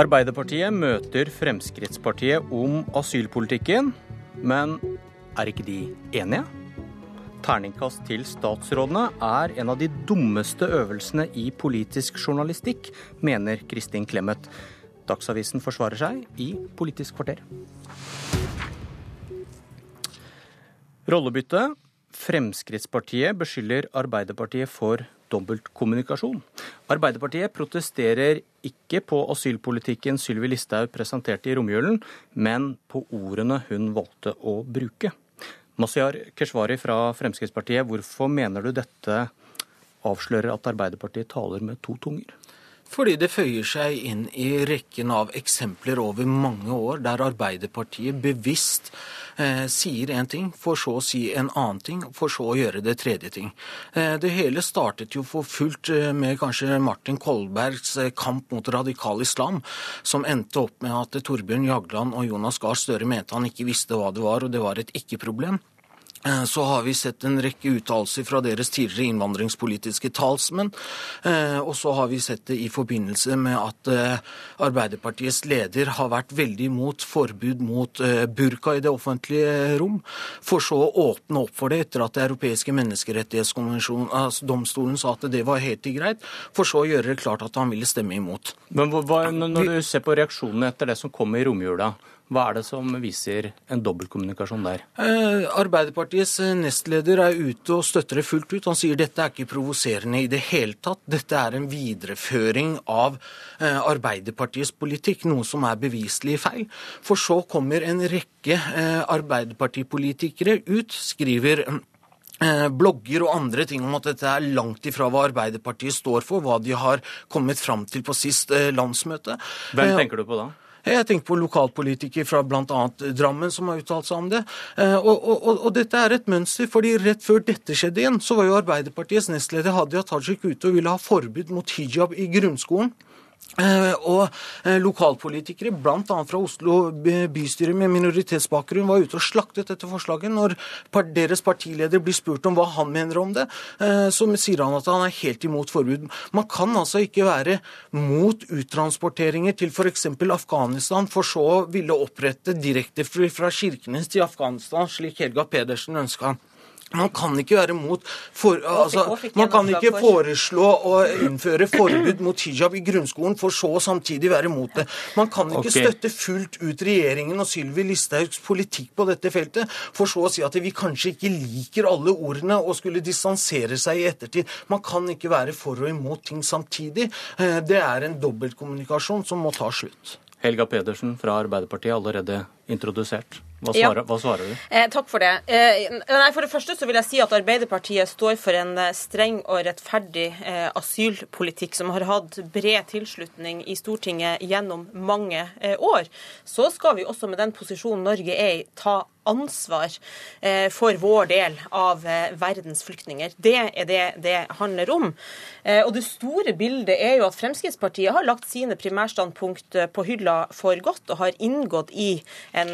Arbeiderpartiet møter Fremskrittspartiet om asylpolitikken, men er ikke de enige? Terningkast til statsrådene er en av de dummeste øvelsene i politisk journalistikk, mener Kristin Clemet. Dagsavisen forsvarer seg i Politisk kvarter. Rollebytte. Fremskrittspartiet beskylder Arbeiderpartiet for dobbeltkommunikasjon. Arbeiderpartiet protesterer ikke på asylpolitikken Sylvi Listhaug presenterte i romjulen, men på ordene hun valgte å bruke. Masiar Keshvari fra Fremskrittspartiet, hvorfor mener du dette avslører at Arbeiderpartiet taler med to tunger? Fordi det føyer seg inn i rekken av eksempler over mange år der Arbeiderpartiet bevisst eh, sier en ting, for så å si en annen ting, for så å gjøre det tredje ting. Eh, det hele startet jo for fullt eh, med kanskje Martin Kolbergs kamp mot radikal islam, som endte opp med at Torbjørn Jagland og Jonas Gahr Støre mente han ikke visste hva det var, og det var et ikke-problem. Eh, så har vi sett en rekke uttalelser fra deres tidligere innvandringspolitiske talsmenn. Eh, og så har vi sett det i forbindelse med at eh, Arbeiderpartiets leder har vært veldig imot forbud mot burka i det offentlige rom, for så å åpne opp for det etter at Det europeiske menneskerettighetsdomstolen sa at det var helt greit, for så å gjøre det klart at han ville stemme imot. Men Når du ser på reaksjonene etter det som kom i romjula, hva er det som viser en dobbeltkommunikasjon der? Eh, Arbeiderpartiets eh, nestleder er ute og støtter det fullt ut. Han sier dette er ikke provoserende i det hele tatt. Dette er en videreføring av eh, Arbeiderpartiets politikk, noe som er beviselig feil. For så kommer en rekke Arbeiderpartipolitikere ut, skriver blogger og andre ting om at dette er langt ifra hva Arbeiderpartiet står for, hva de har kommet fram til på sist landsmøte. Hvem tenker du på da? Jeg tenker på lokalpolitikere fra bl.a. Drammen som har uttalt seg om det. Eh, og, og, og, dette er et mønster, fordi rett før dette skjedde igjen, så var jo Arbeiderpartiets nestleder Hadia Tajik ute og ville ha forbud mot hijab i grunnskolen. Eh, og eh, lokalpolitikere, bl.a. fra Oslo bystyre med minoritetsbakgrunn, var ute og slaktet dette forslaget. Når deres partileder blir spurt om hva han mener om det, eh, så sier han at han er helt imot forbud. Man kan altså ikke være mot uttransporteringer til f.eks. Afghanistan, for så å ville opprette direktefly fra Kirkenes til Afghanistan, slik Helga Pedersen ønska. Man kan ikke være mot for, altså, Man kan ikke foreslå å innføre forbud mot hijab i grunnskolen, for så å samtidig være mot det. Man kan ikke okay. støtte fullt ut regjeringen og Sylvi Listhaugs politikk på dette feltet, for så å si at vi kanskje ikke liker alle ordene og skulle distansere seg i ettertid. Man kan ikke være for og imot ting samtidig. Eh, det er en dobbeltkommunikasjon som må ta slutt. Helga Pedersen fra Arbeiderpartiet allerede introdusert. Hva svarer, ja. hva svarer du? Eh, takk for det. Eh, nei, for det første så vil jeg si at Arbeiderpartiet står for en eh, streng og rettferdig eh, asylpolitikk som har hatt bred tilslutning i Stortinget gjennom mange eh, år. Så skal vi også med den posisjonen Norge er i, ta ansvar eh, for vår del av verdens flyktninger. Det er det det handler om. Og Det store bildet er jo at Fremskrittspartiet har lagt sine primærstandpunkt på hylla for godt og har inngått i en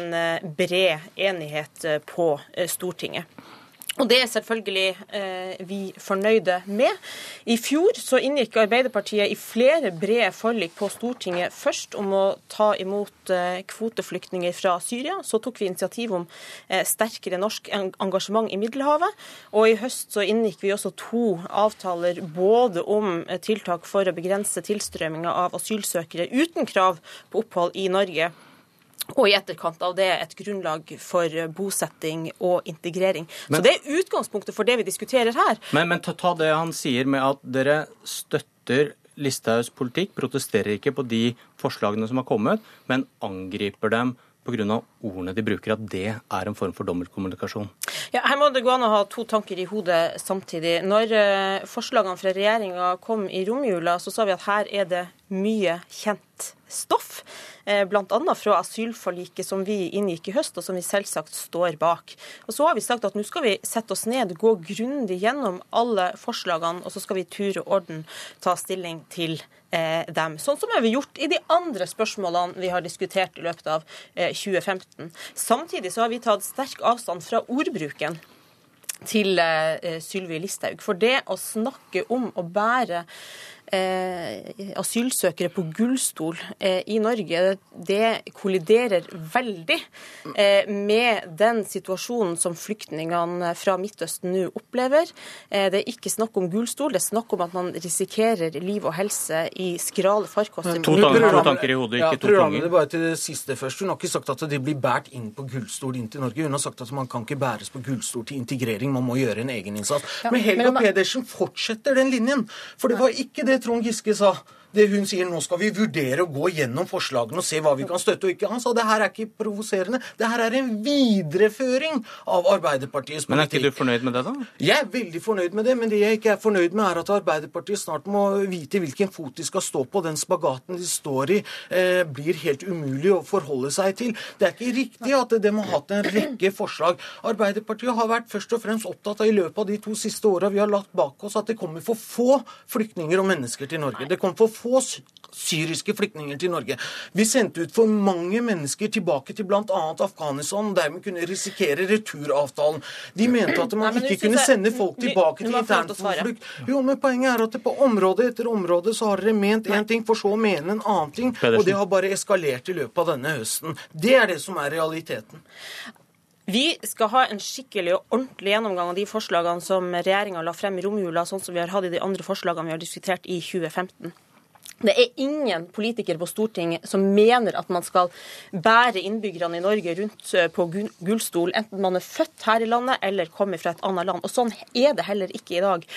bred enighet eh, på eh, Stortinget. Og Det er selvfølgelig eh, vi fornøyde med. I fjor så inngikk Arbeiderpartiet i flere brede forlik på Stortinget. Først om å ta imot eh, kvoteflyktninger fra Syria. Så tok vi initiativ om eh, sterkere norsk engasjement i Middelhavet. Og i høst så inngikk vi også to avtaler både om eh, tiltak for å begrense tilstrømminga av asylsøkere uten krav på opphold i Norge og i etterkant av det et grunnlag for bosetting og integrering. Men, så Det er utgangspunktet for det vi diskuterer her. Men, men ta, ta, det han sier med at dere støtter Listhaugs politikk, protesterer ikke på de forslagene som har kommet, men angriper dem pga. ordene de bruker, at det er en form for dobbeltkommunikasjon? Ja, her må det gå an å ha to tanker i hodet samtidig. Når uh, forslagene fra regjeringa kom i romjula, så sa vi at her er det mye kjent stoff. Eh, bl.a. fra asylforliket som vi inngikk i høst, og som vi selvsagt står bak. Og Så har vi sagt at nå skal vi sette oss ned, gå grundig gjennom alle forslagene, og så skal vi i tur og orden ta stilling til eh, dem. Sånn som vi har gjort i de andre spørsmålene vi har diskutert i løpet av 2015. Samtidig så har vi tatt sterk avstand fra ordbruken til Sylvi Listhaug. For det å snakke om å bære eh, asylsøkere på gullstol eh, i Norge, det kolliderer veldig eh, med den situasjonen som flyktningene fra Midtøsten nå opplever. Eh, det er ikke snakk om gullstol, det er snakk om at man risikerer liv og helse i skrale farkoster. To, to tanker i hodet, ikke ja, to tunger. Bare til det siste først. Hun har ikke sagt at de blir båret inn på gullstol inn til Norge. Hun har sagt at man kan ikke bæres på gullstol til integrering, man må gjøre en egeninnsats. Ja, men Helga men, Pedersen fortsetter den linjen. For det var ikke det Trond Giske sa det hun sier nå skal vi vurdere å gå gjennom forslagene og se hva vi kan støtte og ikke. Han sa det her er ikke provoserende. Det her er en videreføring av Arbeiderpartiets politikk. Men er ikke du fornøyd med det, da? Jeg er veldig fornøyd med det. Men det jeg ikke er fornøyd med, er at Arbeiderpartiet snart må vite hvilken fot de skal stå på. Den spagaten de står i, eh, blir helt umulig å forholde seg til. Det er ikke riktig at de har hatt en rekke forslag. Arbeiderpartiet har vært først og fremst opptatt av i løpet av de to siste åra vi har lagt bak oss, at det kommer for få flyktninger og mennesker til Norge. Det kom for få syriske flyktninger til Norge. Vi sendte ut for mange mennesker tilbake til bl.a. Afghanistan, og dermed kunne risikere returavtalen. De mente at man ikke kunne sende folk tilbake til internflukt. Jo, men poenget er at på område etter område så har dere ment én ting, for så å mene en annen ting. Og det har bare eskalert i løpet av denne høsten. Det er det som er realiteten. Vi skal ha en skikkelig og ordentlig gjennomgang av de forslagene som regjeringa la frem i romjula, sånn som vi har hatt i de andre forslagene vi har diskutert i 2015. Det er ingen politikere på Stortinget som mener at man skal bære innbyggerne i Norge rundt eh, på gullstol, enten man er født her i landet eller kommer fra et annet land. Og Sånn er det heller ikke i dag.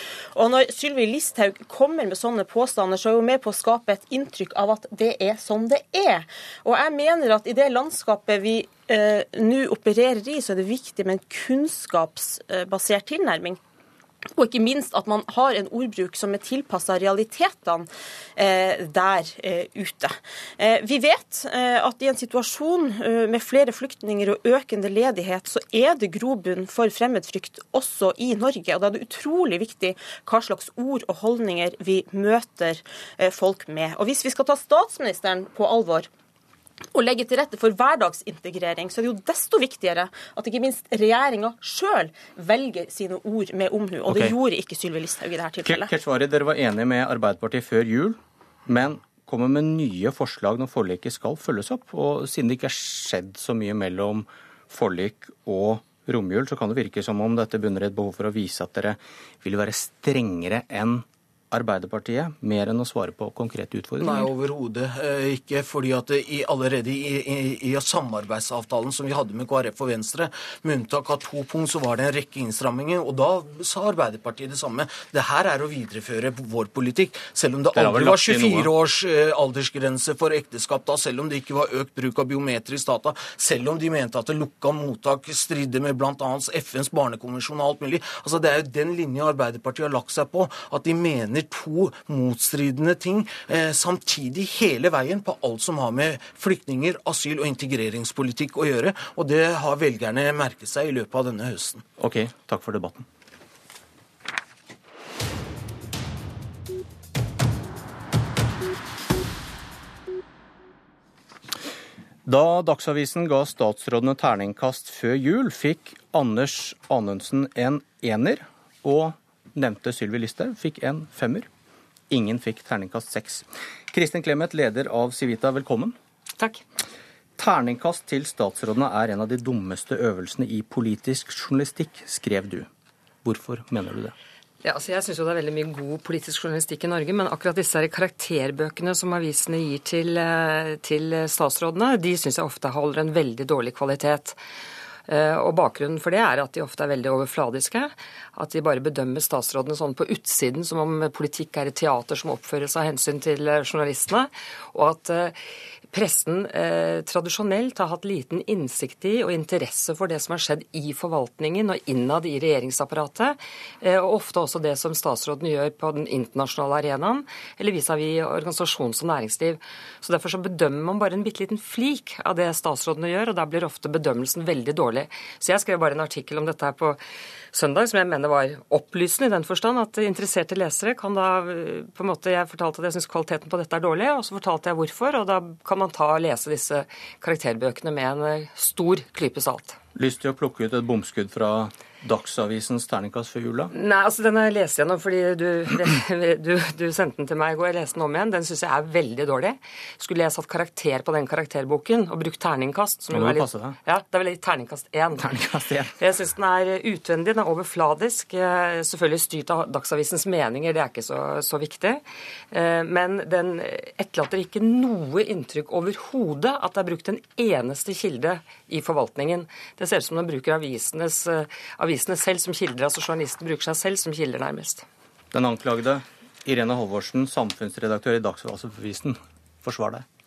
Og Når Sylvi Listhaug kommer med sånne påstander, så er hun med på å skape et inntrykk av at det er sånn det er. Og jeg mener at i det landskapet vi eh, nå opererer i, så er det viktig med en kunnskapsbasert tilnærming. Og ikke minst at man har en ordbruk som er tilpassa realitetene eh, der eh, ute. Eh, vi vet eh, at i en situasjon eh, med flere flyktninger og økende ledighet, så er det grobunn for fremmedfrykt også i Norge. Og da er det utrolig viktig hva slags ord og holdninger vi møter eh, folk med. Og hvis vi skal ta statsministeren på alvor, å legge til rette for hverdagsintegrering, så er det jo desto viktigere at ikke minst regjeringa sjøl velger sine ord med omhu. Og okay. det gjorde ikke Sylvi Listhaug i dette tilfellet. Keshvari, dere var enige med Arbeiderpartiet før jul, men kommer med nye forslag når forliket skal følges opp. Og siden det ikke har skjedd så mye mellom forlik og romjul, så kan det virke som om dette bunner i et behov for å vise at dere vil være strengere enn Arbeiderpartiet mer enn å svare på konkrete utfordringer? Nei, overhodet eh, ikke. fordi at i, allerede i, i, i, samarbeidsavtalen som vi hadde med KrF og Venstre, med unntak av to punkt, så var det en rekke innstramminger. Og da sa Arbeiderpartiet det samme. Det her er å videreføre vår politikk. Selv om det aldri var 24 års eh, aldersgrense for ekteskap da, selv om det ikke var økt bruk av biometrisk data, selv om de mente at det lukka mottak stridde med bl.a. FNs barnekonvensjon og alt mulig. Altså, Det er jo den linja Arbeiderpartiet har lagt seg på. at de mener mener to motstridende ting eh, samtidig hele veien på alt som har med flyktninger, asyl og integreringspolitikk å gjøre. Og det har velgerne merket seg i løpet av denne høsten. Ok, takk for debatten. Da Dagsavisen ga statsrådene terningkast før jul, fikk Anders Anundsen en ener, og nevnte Sylvi Listhaug fikk en femmer. Ingen fikk terningkast seks. Kristin Clemet, leder av Civita, velkommen. Takk. Terningkast til statsrådene er en av de dummeste øvelsene i politisk journalistikk, skrev du. Hvorfor mener du det? Ja, altså jeg syns det er veldig mye god politisk journalistikk i Norge, men akkurat disse karakterbøkene som avisene gir til, eh, til statsrådene, de syns jeg ofte holder en veldig dårlig kvalitet. Eh, og Bakgrunnen for det er at de ofte er veldig overfladiske. At de bare bedømmer statsrådene sånn på utsiden, som om politikk er et teater som oppføres av hensyn til eh, journalistene. Og at eh, pressen eh, tradisjonelt har hatt liten innsikt i og interesse for det som har skjedd i forvaltningen og innad i regjeringsapparatet, eh, og ofte også det som statsråden gjør på den internasjonale arenaen, eller vis-à-vis organisasjons- og næringsliv. Så Derfor så bedømmer man bare en bitte liten flik av det statsrådene gjør, og der blir ofte bedømmelsen veldig dårlig. Så jeg skrev bare en artikkel om dette her på søndag, som jeg mener var opplysende i den forstand at interesserte lesere kan da på en måte Jeg fortalte at jeg syns kvaliteten på dette er dårlig, og så fortalte jeg hvorfor. Og da kan man ta og lese disse karakterbøkene med en stor klype salt. Lyst til å plukke ut et bomskudd fra Dagsavisens terningkast før jula? Nei, altså den har jeg lest gjennom fordi du, du, du sendte den til meg i går. Jeg leste den om igjen. Den syns jeg er veldig dårlig. Skulle jeg satt karakter på den karakterboken og brukt terningkast som du passe deg. Ja, det er vel litt terningkast én. Terningkast 1. Jeg syns den er utvendig, den er overfladisk. Eh, selvfølgelig styrt av Dagsavisens meninger, det er ikke så, så viktig. Eh, men den etterlater ikke noe inntrykk overhodet at det er brukt en eneste kilde i forvaltningen. Det ser ut som den bruker avisenes, eh, avisene selv som kilder. altså Journalisten bruker seg selv som kilder, nærmest. Den anklagede Irene Halvorsen, samfunnsredaktør i Dagsavisen, forsvar deg.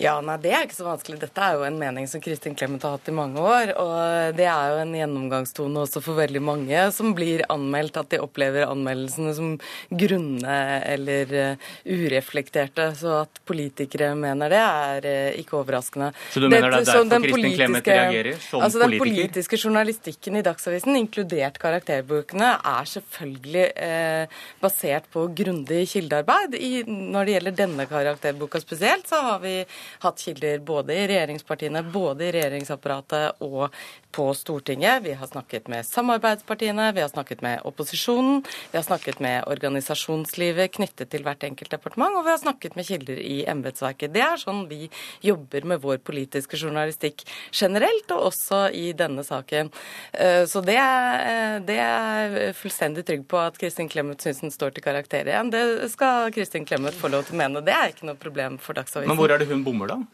Ja, nei, Det er ikke så vanskelig. Dette er jo en mening som Kristin Clemet har hatt i mange år. Og det er jo en gjennomgangstone også for veldig mange som blir anmeldt at de opplever anmeldelsene som grunne eller uh, ureflekterte. Så at politikere mener det, er uh, ikke overraskende. Så du mener det, det er derfor Kristin Clemet reagerer som altså, politiker? Den politiske journalistikken i Dagsavisen, inkludert karakterbøkene, er selvfølgelig eh, basert på grundig kildearbeid. I, når det gjelder denne karakterboka spesielt, så har vi hatt kilder både i regjeringspartiene, både i regjeringsapparatet og på Stortinget. Vi har snakket med samarbeidspartiene, vi har snakket med opposisjonen, vi har snakket med organisasjonslivet knyttet til hvert enkelt departement, og vi har snakket med kilder i embetsverket. Det er sånn vi jobber med vår politiske journalistikk generelt, og også i denne saken. Eh, så det er, det er fullstendig trygg på at Kristin Clemet syns den står til karakter igjen. Det skal Kristin Clemet få lov til å mene. Det er ikke noe problem for Dagsavisen. Men hvor er det hun bommer, da?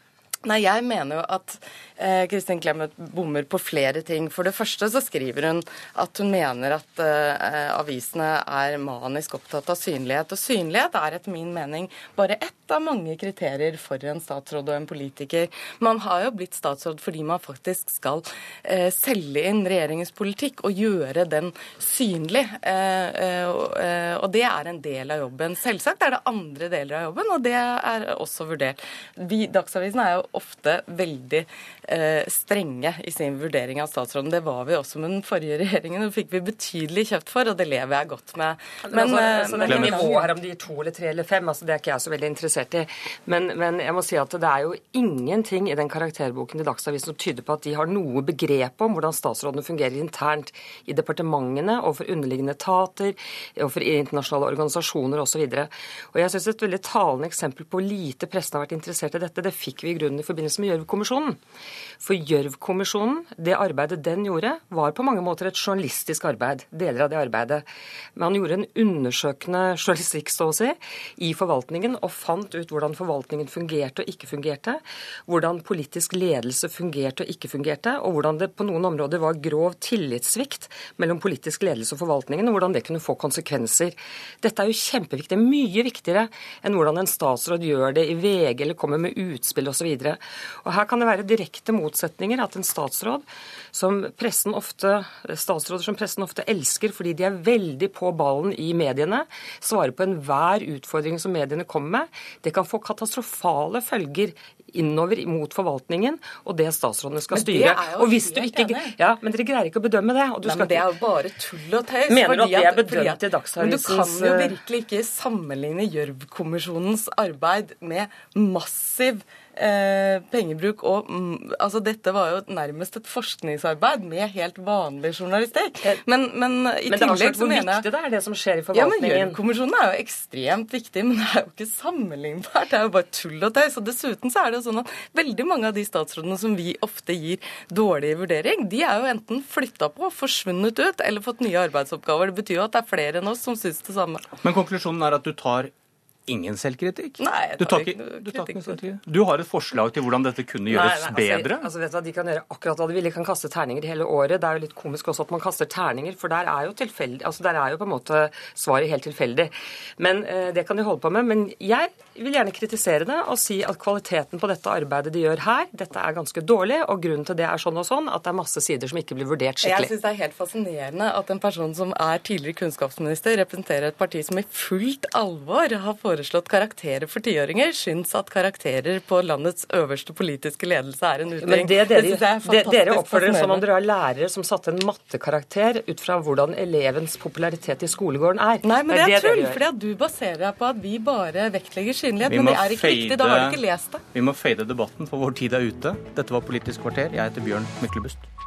Nei, jeg mener jo at eh, Kristin Clemet bommer på flere ting. For det første så skriver hun at hun mener at eh, avisene er manisk opptatt av synlighet. Og synlighet er etter min mening bare ett av mange kriterier for en statsråd og en politiker. Man har jo blitt statsråd fordi man faktisk skal eh, selge inn regjeringens politikk og gjøre den synlig. Eh, eh, eh, og det er en del av jobben. Selvsagt er det andre deler av jobben, og det er også vurdert. Vi, Dagsavisen er jo ofte veldig strenge i sin vurdering av statsråden. Det var vi også med den forrige regjeringen. Det fikk vi betydelig kjøpt for, og det lever jeg godt med. Men, altså, så det er nivå her om de er to eller tre eller fem, altså, det er ikke jeg så veldig interessert i. Men, men, jeg må si at det er jo ingenting i den karakterboken i Dagsavisen som tyder på at de har noe begrep om hvordan statsrådene fungerer internt i departementene og for underliggende etater og for internasjonale organisasjoner osv. Jeg syns et veldig talende eksempel på hvor lite pressen har vært interessert i dette, det fikk vi i grunnen i forbindelse med Gjørv-kommisjonen. For Gjørv-kommisjonen, det arbeidet den gjorde, var på mange måter et journalistisk arbeid. Deler av det arbeidet. Man gjorde en undersøkende journalistikk, så å si, i forvaltningen og fant ut hvordan forvaltningen fungerte og ikke fungerte. Hvordan politisk ledelse fungerte og ikke fungerte. Og hvordan det på noen områder var grov tillitssvikt mellom politisk ledelse og forvaltningen, og hvordan det kunne få konsekvenser. Dette er jo kjempeviktig. Mye viktigere enn hvordan en statsråd gjør det i VG eller kommer med utspill osv. Her kan det være direkte motsetninger. At en statsråd som pressen ofte, statsråder som pressen ofte elsker fordi de er veldig på ballen i mediene, svarer på enhver utfordring som mediene kommer med, det kan få katastrofale følger innover mot forvaltningen og det statsrådene skal styre. Og hvis du ikke, ja, Men dere greier ikke å bedømme det. Nei, men Det er jo bare tull og tøys. Mener du at det er bedømt i Dagsavisens Men du kan jo virkelig ikke sammenligne Gjørv-kommisjonens arbeid med massiv eh, pengebruk og mm, altså Dette var jo nærmest et forskningsarbeid med helt vanlig journalistikk. Men, men i men tillegg så mener jeg viktig det er det som skjer i forvaltningen? Ja, men Gjørv-kommisjonen er jo ekstremt viktig, men det er jo ikke sammenlignbart. Det er jo bare tull og tøys. Og dessuten så er det jo sånn at veldig mange av de statsrådene som vi ofte gir dårlig vurdering, de er jo enten flytta på, forsvunnet ut eller fått nye arbeidsoppgaver. Det betyr jo at det er flere enn oss som syns det samme. Men konklusjonen er at du tar ingen selvkritikk? Nei, jeg tar du tar ikke, du, tar kritikk. du har et forslag til hvordan dette kunne gjøres nei, nei, altså, bedre? Altså, vet du, De kan gjøre akkurat hva de vil. De kan kaste terninger hele året. Det er jo litt komisk også at man kaster terninger, for der er jo tilfeldig, altså der er jo på en måte svaret helt tilfeldig. Men eh, Det kan de holde på med. Men jeg vil gjerne kritisere det og si at kvaliteten på dette arbeidet de gjør her, dette er ganske dårlig. Og grunnen til det er sånn og sånn at det er masse sider som ikke blir vurdert skikkelig. Jeg syns det er helt fascinerende at en person som er tidligere kunnskapsminister, representerer et parti som i fullt alvor har foreslått foreslått karakterer for tiåringer, syns at karakterer på landets øverste politiske ledelse er en uting. Men det dere, er det, dere oppfører dere som om dere har lærere som satte en mattekarakter ut fra hvordan elevens popularitet i skolegården er. Nei, men det er tull, fordi at du baserer deg på at vi bare vektlegger synlighet. Men det er ikke riktig, da har du ikke lest det. Vi må fade debatten, for vår tid er ute. Dette var Politisk kvarter. Jeg heter Bjørn Myklebust.